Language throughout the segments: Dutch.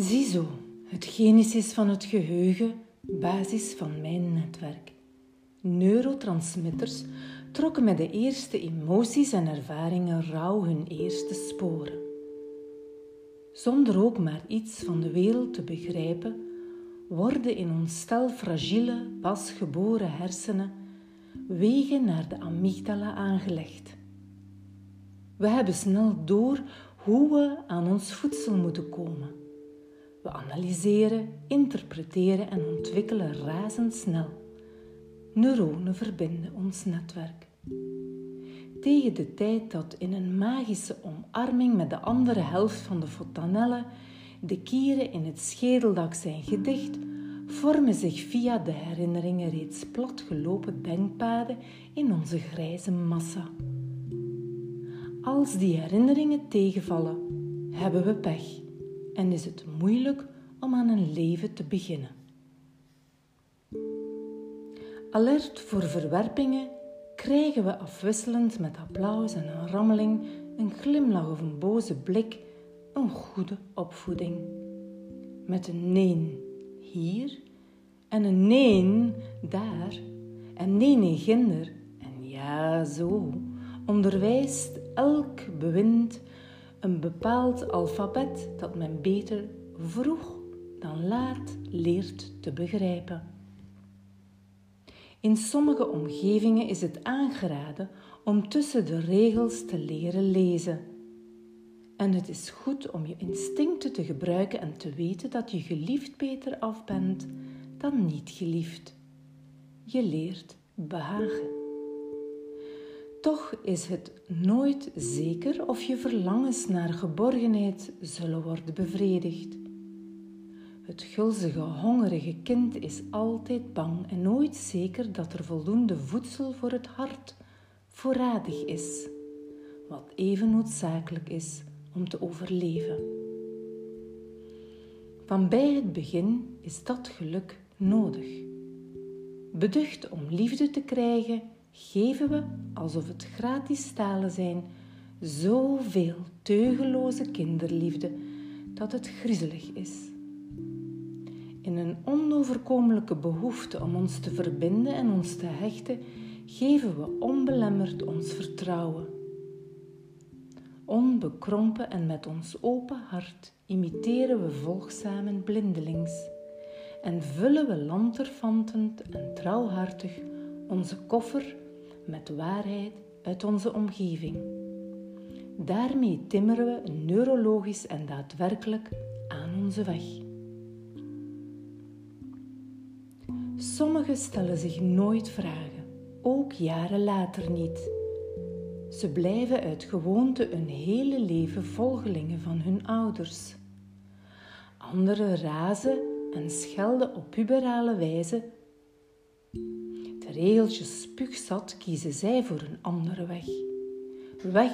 Ziezo, het genesis van het geheugen, basis van mijn netwerk. Neurotransmitters trokken met de eerste emoties en ervaringen rauw hun eerste sporen. Zonder ook maar iets van de wereld te begrijpen, worden in ons stel fragiele, pasgeboren hersenen wegen naar de amygdala aangelegd. We hebben snel door hoe we aan ons voedsel moeten komen. We analyseren, interpreteren en ontwikkelen razendsnel. Neuronen verbinden ons netwerk. Tegen de tijd dat in een magische omarming met de andere helft van de fontanelle de kieren in het schedeldak zijn gedicht, vormen zich via de herinneringen reeds platgelopen denkpaden in onze grijze massa. Als die herinneringen tegenvallen, hebben we pech en is het moeilijk om aan een leven te beginnen. Alert voor verwerpingen krijgen we afwisselend met applaus en een rammeling, een glimlach of een boze blik, een goede opvoeding. Met een nee hier en een nee daar en nee nee ginder en ja zo onderwijst elk bewind een bepaald alfabet dat men beter vroeg dan laat leert te begrijpen. In sommige omgevingen is het aangeraden om tussen de regels te leren lezen. En het is goed om je instincten te gebruiken en te weten dat je geliefd beter af bent dan niet geliefd. Je leert behagen. Toch is het nooit zeker of je verlangens naar geborgenheid zullen worden bevredigd. Het gulzige, hongerige kind is altijd bang en nooit zeker dat er voldoende voedsel voor het hart voorradig is, wat even noodzakelijk is om te overleven. Van bij het begin is dat geluk nodig. Beducht om liefde te krijgen, geven we, alsof het gratis stalen zijn, zoveel teugeloze kinderliefde dat het griezelig is. In een onoverkomelijke behoefte om ons te verbinden en ons te hechten, geven we onbelemmerd ons vertrouwen. Onbekrompen en met ons open hart imiteren we volgzaam en blindelings en vullen we lanterfantend en trouwhartig onze koffer met waarheid uit onze omgeving. Daarmee timmeren we neurologisch en daadwerkelijk aan onze weg. Sommigen stellen zich nooit vragen, ook jaren later niet. Ze blijven uit gewoonte een hele leven volgelingen van hun ouders. Anderen razen en schelden op puberale wijze. Regeltjes spuugzat kiezen zij voor een andere weg. Weg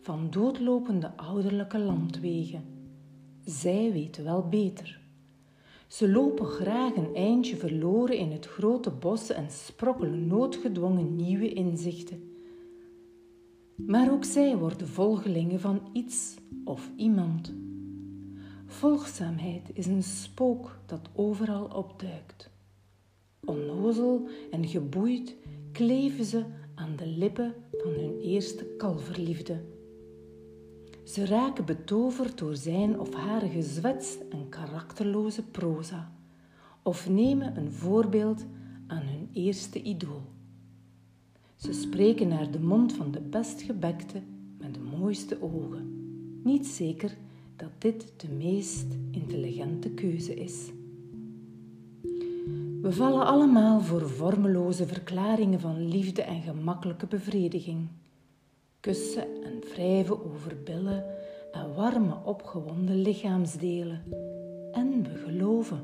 van doodlopende ouderlijke landwegen. Zij weten wel beter. Ze lopen graag een eindje verloren in het grote bos en sprokkelen noodgedwongen nieuwe inzichten. Maar ook zij worden volgelingen van iets of iemand. Volgzaamheid is een spook dat overal opduikt. Onnozel en geboeid kleven ze aan de lippen van hun eerste kalverliefde. Ze raken betoverd door zijn of haar gezwets en karakterloze proza, of nemen een voorbeeld aan hun eerste idool. Ze spreken naar de mond van de best gebekte met de mooiste ogen. Niet zeker dat dit de meest intelligente keuze is. We vallen allemaal voor vormeloze verklaringen van liefde en gemakkelijke bevrediging. Kussen en wrijven over billen en warme opgewonden lichaamsdelen. En we geloven.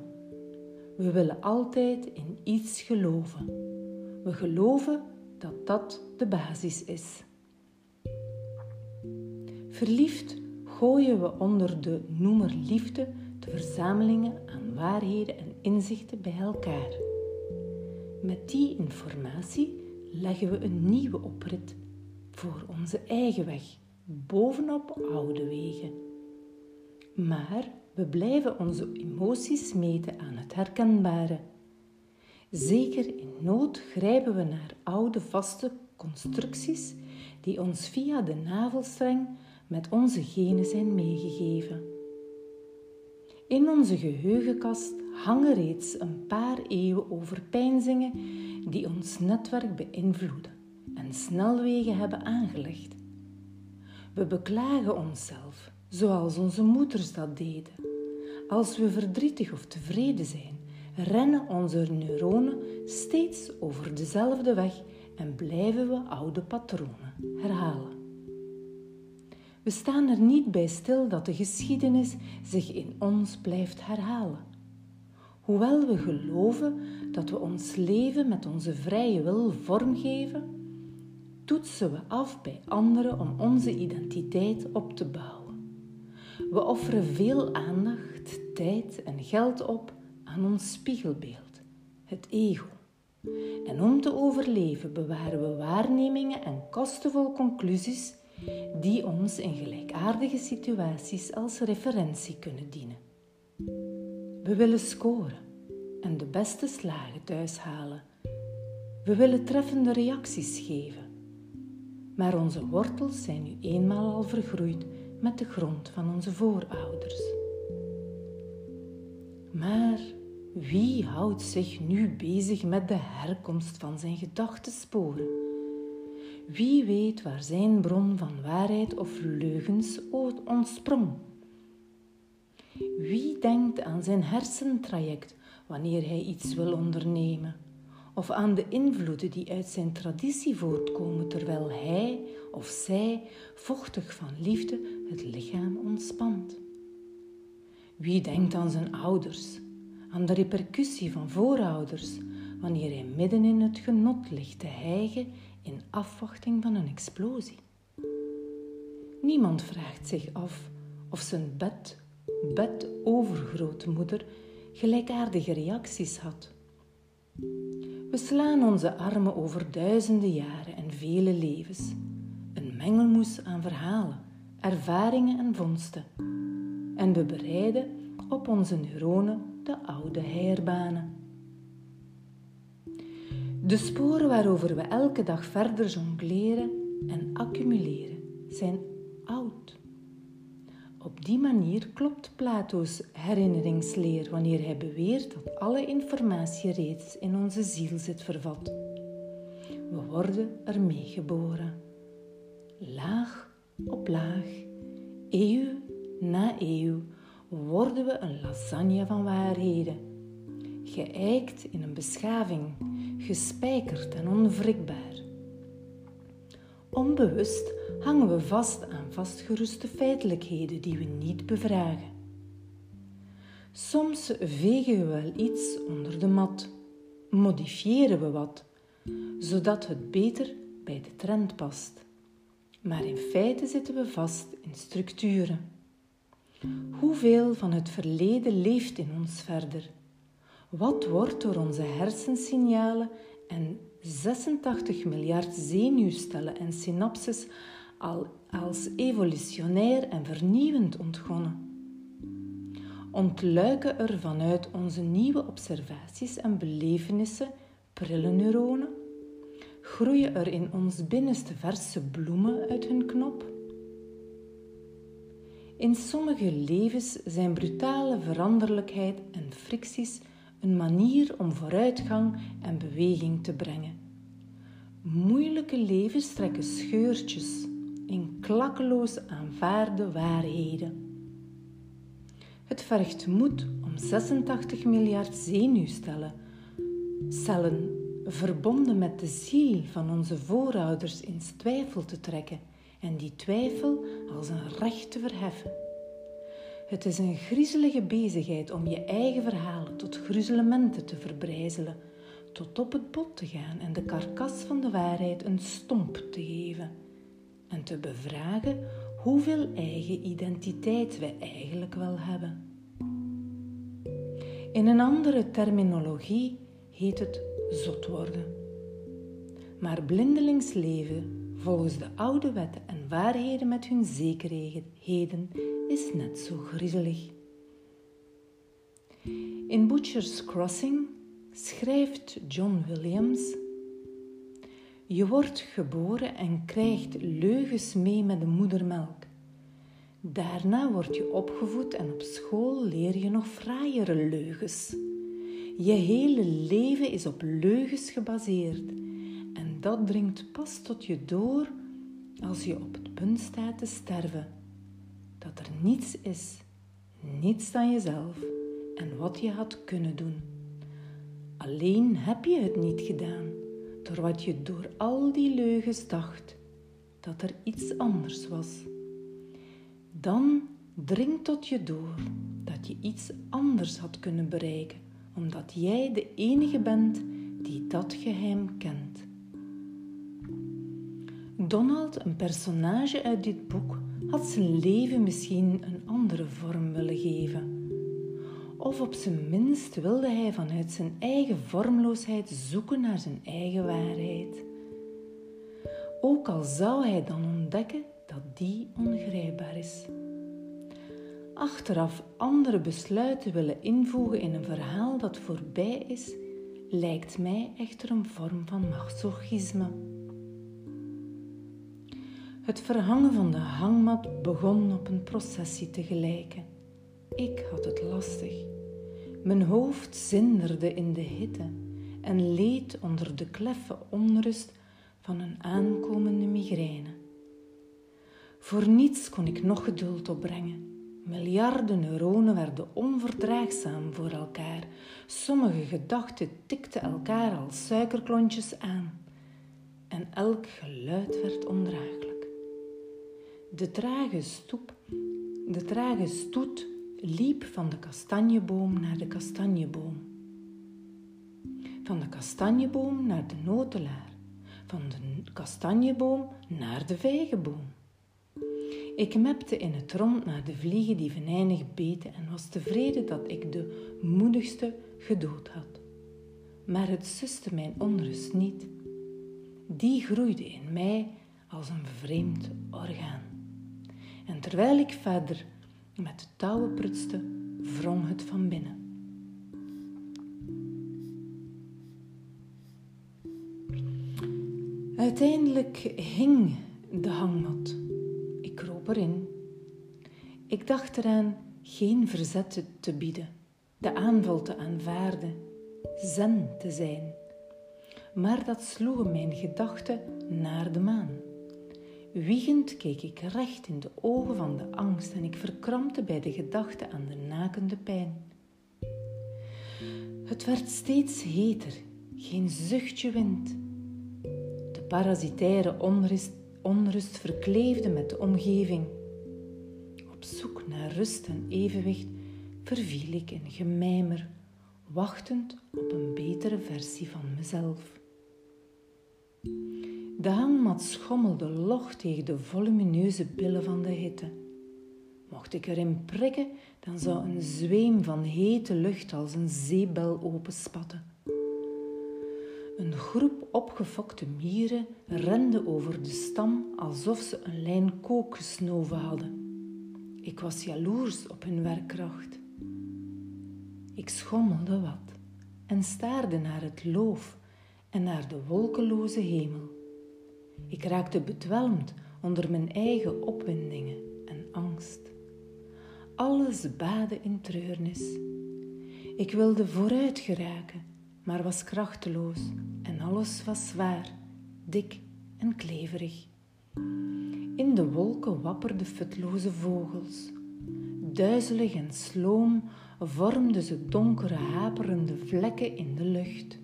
We willen altijd in iets geloven. We geloven dat dat de basis is. Verliefd gooien we onder de noemer liefde de verzamelingen aan waarheden en inzichten bij elkaar. Met die informatie leggen we een nieuwe oprit voor onze eigen weg, bovenop oude wegen. Maar we blijven onze emoties meten aan het herkenbare. Zeker in nood grijpen we naar oude vaste constructies die ons via de navelstreng met onze genen zijn meegegeven. In onze geheugenkast hangen reeds een paar eeuwen overpeinzingen die ons netwerk beïnvloeden en snelwegen hebben aangelegd. We beklagen onszelf, zoals onze moeders dat deden. Als we verdrietig of tevreden zijn, rennen onze neuronen steeds over dezelfde weg en blijven we oude patronen herhalen. We staan er niet bij stil dat de geschiedenis zich in ons blijft herhalen. Hoewel we geloven dat we ons leven met onze vrije wil vormgeven, toetsen we af bij anderen om onze identiteit op te bouwen. We offeren veel aandacht, tijd en geld op aan ons spiegelbeeld, het ego. En om te overleven bewaren we waarnemingen en kostenvol conclusies die ons in gelijkaardige situaties als referentie kunnen dienen. We willen scoren en de beste slagen thuis halen. We willen treffende reacties geven. Maar onze wortels zijn nu eenmaal al vergroeid met de grond van onze voorouders. Maar wie houdt zich nu bezig met de herkomst van zijn gedachtensporen? Wie weet waar zijn bron van waarheid of leugens ontsprong? Wie denkt aan zijn hersentraject wanneer hij iets wil ondernemen? Of aan de invloeden die uit zijn traditie voortkomen terwijl hij of zij vochtig van liefde het lichaam ontspant? Wie denkt aan zijn ouders, aan de repercussie van voorouders wanneer hij midden in het genot ligt te hijgen in afwachting van een explosie. Niemand vraagt zich af of zijn bed, bed overgrootmoeder gelijkaardige reacties had. We slaan onze armen over duizenden jaren en vele levens, een mengelmoes aan verhalen, ervaringen en vondsten. En we bereiden op onze neuronen de oude heerbanen. De sporen waarover we elke dag verder jongleren en accumuleren zijn. Op die manier klopt Plato's herinneringsleer wanneer hij beweert dat alle informatie reeds in onze ziel zit vervat. We worden ermee geboren. Laag op laag, eeuw na eeuw, worden we een lasagne van waarheden. Geëikt in een beschaving, gespijkerd en onwrikbaar. Onbewust hangen we vast aan vastgeroeste feitelijkheden die we niet bevragen. Soms vegen we wel iets onder de mat, modifiëren we wat, zodat het beter bij de trend past. Maar in feite zitten we vast in structuren. Hoeveel van het verleden leeft in ons verder? Wat wordt door onze hersensignalen en 86 miljard zenuwstellen en synapses al als evolutionair en vernieuwend ontgonnen? Ontluiken er vanuit onze nieuwe observaties en belevenissen prille neuronen? Groeien er in ons binnenste verse bloemen uit hun knop? In sommige levens zijn brutale veranderlijkheid en fricties een manier om vooruitgang en beweging te brengen. Moeilijke levens trekken scheurtjes in klakkeloos aanvaarde waarheden. Het vergt moed om 86 miljard zenuwstellen, cellen verbonden met de ziel van onze voorouders in twijfel te trekken en die twijfel als een recht te verheffen. Het is een griezelige bezigheid om je eigen verhalen tot gruzelementen te verbrijzelen, tot op het bot te gaan en de karkas van de waarheid een stomp te geven en te bevragen hoeveel eigen identiteit wij eigenlijk wel hebben. In een andere terminologie heet het zot worden. Maar blindelings leven volgens de oude wetten en waarheden met hun zekerheden, is net zo griezelig. In Butcher's Crossing schrijft John Williams: Je wordt geboren en krijgt leugens mee met de moedermelk. Daarna word je opgevoed en op school leer je nog fraaiere leugens. Je hele leven is op leugens gebaseerd en dat dringt pas tot je door als je op het punt staat te sterven. Dat er niets is, niets dan jezelf en wat je had kunnen doen. Alleen heb je het niet gedaan, door wat je door al die leugens dacht, dat er iets anders was. Dan dringt tot je door dat je iets anders had kunnen bereiken, omdat jij de enige bent die dat geheim kent. Donald, een personage uit dit boek, had zijn leven misschien een andere vorm willen geven. Of op zijn minst wilde hij vanuit zijn eigen vormloosheid zoeken naar zijn eigen waarheid. Ook al zou hij dan ontdekken dat die ongrijpbaar is. Achteraf andere besluiten willen invoegen in een verhaal dat voorbij is, lijkt mij echter een vorm van machtsorgisme. Het verhangen van de hangmat begon op een processie te gelijken. Ik had het Mijn hoofd zinderde in de hitte en leed onder de kleffe onrust van een aankomende migraine. Voor niets kon ik nog geduld opbrengen. Miljarden neuronen werden onverdraagzaam voor elkaar. Sommige gedachten tikten elkaar als suikerklontjes aan. En elk geluid werd ondraaglijk. De trage stoep, de trage stoet liep van de kastanjeboom naar de kastanjeboom. Van de kastanjeboom naar de notelaar. Van de kastanjeboom naar de vijgenboom. Ik mepte in het rond naar de vliegen die venijnig beten en was tevreden dat ik de moedigste gedood had. Maar het suste mijn onrust niet. Die groeide in mij als een vreemd orgaan. En terwijl ik verder met touwen prutste, wrong het van binnen. Uiteindelijk hing de hangmat erin. Ik dacht eraan geen verzet te bieden, de aanval te aanvaarden, zen te zijn. Maar dat sloegen mijn gedachten naar de maan. Wiegend keek ik recht in de ogen van de angst en ik verkrampte bij de gedachte aan de nakende pijn. Het werd steeds heter, geen zuchtje wind. De parasitaire onrust onrust verkleefde met de omgeving. Op zoek naar rust en evenwicht verviel ik in gemijmer, wachtend op een betere versie van mezelf. De hangmat schommelde log tegen de volumineuze billen van de hitte. Mocht ik erin prikken, dan zou een zweem van hete lucht als een zeebel openspatten. Een groep opgefokte mieren rende over de stam alsof ze een lijn kook gesnoven hadden. Ik was jaloers op hun werkkracht. Ik schommelde wat en staarde naar het loof en naar de wolkeloze hemel. Ik raakte bedwelmd onder mijn eigen opwindingen en angst. Alles baadde in treurnis. Ik wilde vooruit geraken maar was krachteloos en alles was zwaar, dik en kleverig. In de wolken wapperden futloze vogels. Duizelig en sloom vormden ze donkere haperende vlekken in de lucht.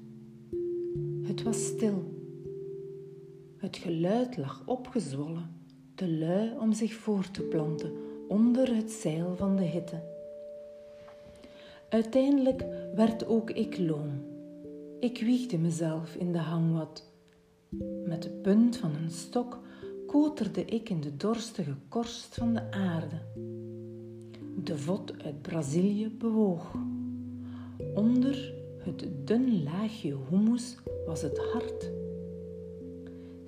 Het was stil. Het geluid lag opgezwollen, te lui om zich voor te planten onder het zeil van de hitte. Uiteindelijk werd ook ik loom ik wiegde mezelf in de hangmat. Met de punt van een stok koterde ik in de dorstige korst van de aarde. De vod uit Brazilië bewoog. Onder het dun laagje humus was het hart.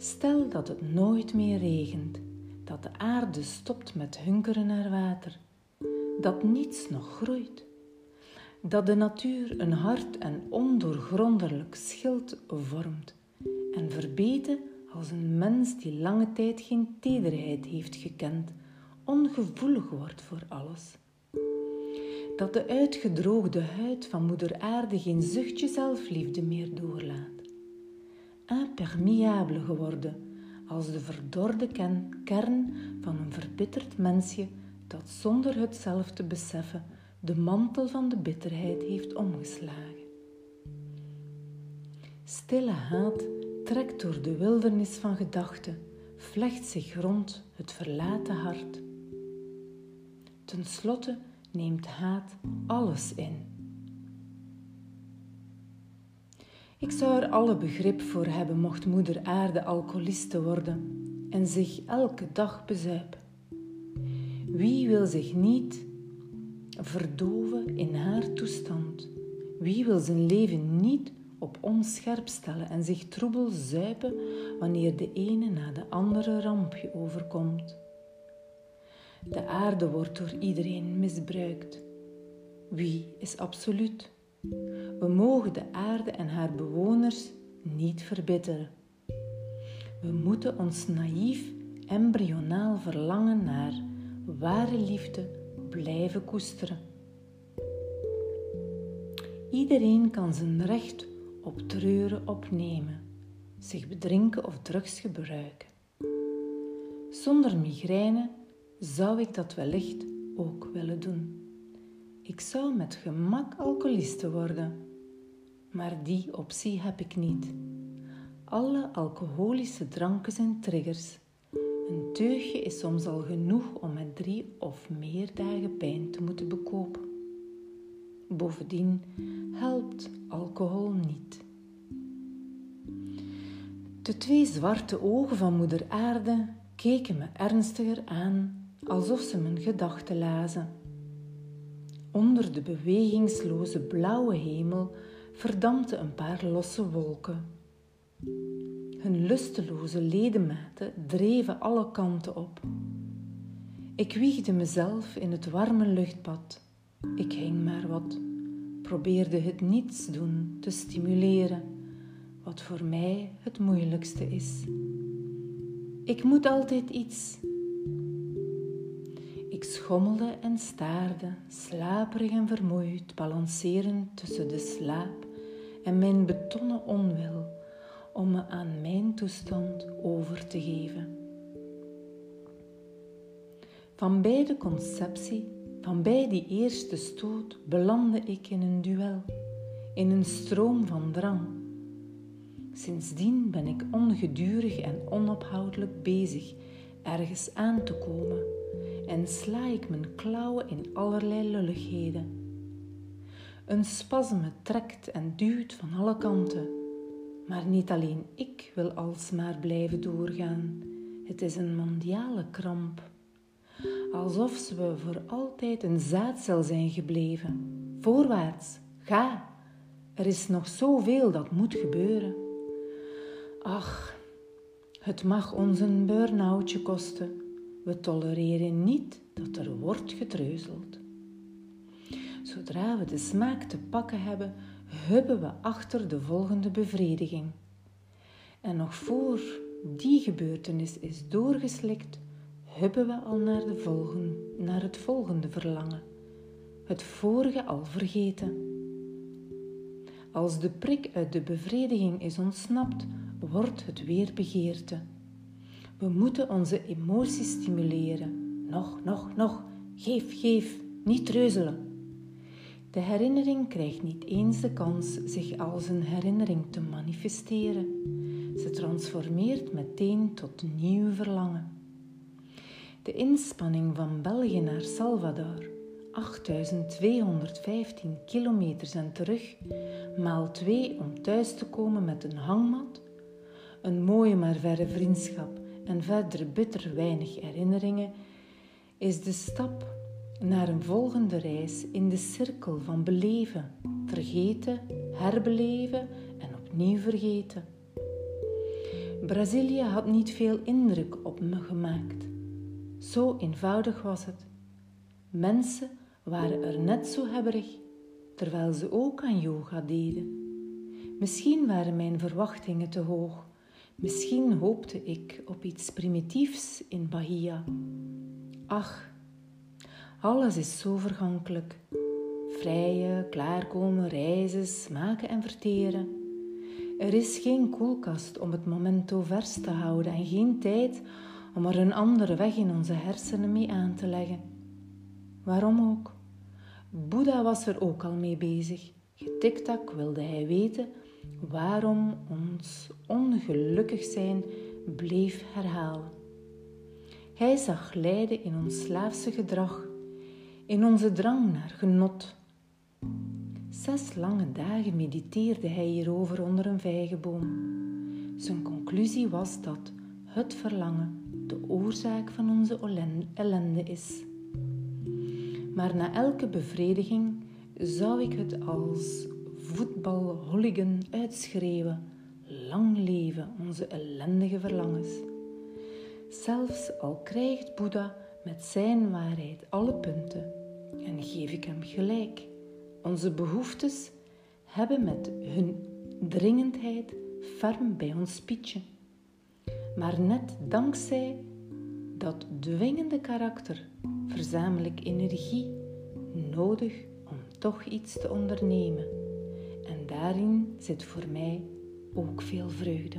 Stel dat het nooit meer regent, dat de aarde stopt met hunkeren naar water, dat niets nog groeit, dat de natuur een hard en ondoorgrondelijk schild vormt en verbeten als een mens die lange tijd geen tederheid heeft gekend, ongevoelig wordt voor alles. Dat de uitgedroogde huid van moeder aarde geen zuchtje zelfliefde meer doorlaat. Impermeable geworden als de verdorde kern van een verbitterd mensje dat zonder het zelf te beseffen de mantel van de bitterheid heeft omgeslagen. Stille haat trekt door de wildernis van gedachten, vlecht zich rond het verlaten hart. Ten slotte neemt haat alles in. Ik zou er alle begrip voor hebben mocht moeder aarde alcoholiste worden en zich elke dag bezuipen. Wie wil zich niet verdoven in haar toestand? Wie wil zijn leven niet op onscherp stellen en zich troebel zuipen wanneer de ene na de andere rampje overkomt? De aarde wordt door iedereen misbruikt. Wie is absoluut? We mogen de aarde en haar bewoners niet verbitteren. We moeten ons naïef, embryonaal verlangen naar ware liefde blijven koesteren. Iedereen kan zijn recht op treuren opnemen, zich bedrinken of drugs gebruiken. Zonder migraine zou ik dat wellicht ook willen doen. Ik zou met gemak alcoholiste worden, maar die optie heb ik niet. Alle alcoholische dranken zijn triggers. Een teugje is soms al genoeg om met drie of meer dagen pijn te moeten bekopen. Bovendien helpt alcohol niet. De twee zwarte ogen van moeder aarde keken me ernstiger aan, alsof ze mijn gedachten lazen. Onder de bewegingsloze blauwe hemel verdampten een paar losse wolken. Hun lusteloze ledematen dreven alle kanten op. Ik wiegde mezelf in het warme luchtbad. Ik hing maar wat, probeerde het niets doen te stimuleren, wat voor mij het moeilijkste is. Ik moet altijd iets, ik schommelde en staarde, slaperig en vermoeid, balancerend tussen de slaap en mijn betonnen onwil om me aan mijn toestand over te geven. Van bij de conceptie, van bij die eerste stoot, belandde ik in een duel, in een stroom van drang. Sindsdien ben ik ongedurig en onophoudelijk bezig ergens aan te komen en sla ik mijn klauwen in allerlei lulligheden. Een spasme trekt en duwt van alle kanten, maar niet alleen ik wil alsmaar blijven doorgaan. Het is een mondiale kramp, alsof we voor altijd een zaadcel zijn gebleven. Voorwaarts, ga, er is nog zoveel dat moet gebeuren. Ach, het mag ons een burn-outje kosten we tolereren niet dat er wordt getreuzeld. Zodra we de smaak te pakken hebben, hubben we achter de volgende bevrediging. En nog voor die gebeurtenis is doorgeslikt, hubben we al naar, de volgende, naar het volgende verlangen, het vorige al vergeten. Als de prik uit de bevrediging is ontsnapt, wordt het weer begeerte. We moeten onze emoties stimuleren. Nog, nog, nog. Geef, geef. Niet treuzelen. De herinnering krijgt niet eens de kans zich als een herinnering te manifesteren. Ze transformeert meteen tot nieuw verlangen. De inspanning van België naar Salvador, 8215 kilometers en terug, maal twee om thuis te komen met een hangmat, een mooie maar verre vriendschap en verder bitter weinig herinneringen, is de stap naar een volgende reis in de cirkel van beleven, vergeten, herbeleven en opnieuw vergeten. Brazilië had niet veel indruk op me gemaakt. Zo eenvoudig was het. Mensen waren er net zo hebberig, terwijl ze ook aan yoga deden. Misschien waren mijn verwachtingen te hoog. Misschien hoopte ik op iets primitiefs in Bahia. Ach, alles is zo vergankelijk. Vrije, klaarkomen, reizen, smaken en verteren. Er is geen koelkast om het momento vers te houden en geen tijd om er een andere weg in onze hersenen mee aan te leggen. Waarom ook? Boeddha was er ook al mee bezig. Getiktak wilde hij weten waarom ons ongelukkig zijn bleef herhalen. Hij zag lijden in ons slaafse gedrag, in onze drang naar genot. Zes lange dagen mediteerde hij hierover onder een vijgenboom. Zijn conclusie was dat het verlangen de oorzaak van onze ellende is. Maar na elke bevrediging zou ik het als voetbalhooligan uitschreeuwen: Lang leven onze ellendige verlangens. Zelfs al krijgt Boeddha met zijn waarheid alle punten, en geef ik hem gelijk. Onze behoeftes hebben met hun dringendheid ferm bij ons pietje. Maar net dankzij dat dwingende karakter verzamel ik energie nodig om toch iets te ondernemen. En daarin zit voor mij ook veel vreugde.